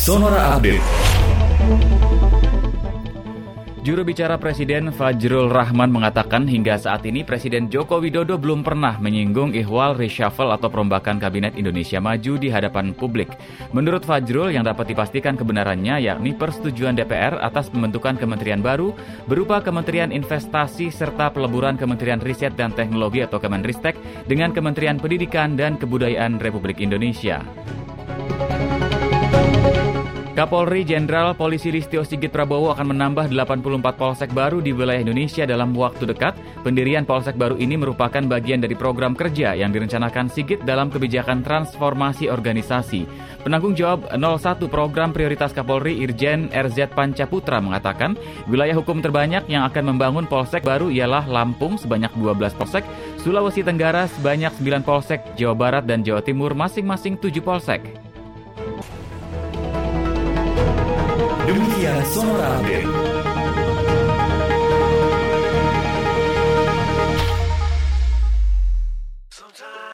Sonora Update. Juru bicara Presiden Fajrul Rahman mengatakan hingga saat ini Presiden Joko Widodo belum pernah menyinggung ihwal reshuffle atau perombakan Kabinet Indonesia Maju di hadapan publik. Menurut Fajrul yang dapat dipastikan kebenarannya yakni persetujuan DPR atas pembentukan kementerian baru berupa Kementerian Investasi serta peleburan Kementerian Riset dan Teknologi atau Kemenristek dengan Kementerian Pendidikan dan Kebudayaan Republik Indonesia. Kapolri Jenderal Polisi Listio Sigit Prabowo akan menambah 84 polsek baru di wilayah Indonesia dalam waktu dekat. Pendirian polsek baru ini merupakan bagian dari program kerja yang direncanakan Sigit dalam kebijakan transformasi organisasi. Penanggung jawab 01 program prioritas Kapolri Irjen RZ Pancaputra mengatakan, wilayah hukum terbanyak yang akan membangun polsek baru ialah Lampung sebanyak 12 polsek, Sulawesi Tenggara sebanyak 9 polsek, Jawa Barat dan Jawa Timur masing-masing 7 polsek. Demikian Sonora Update.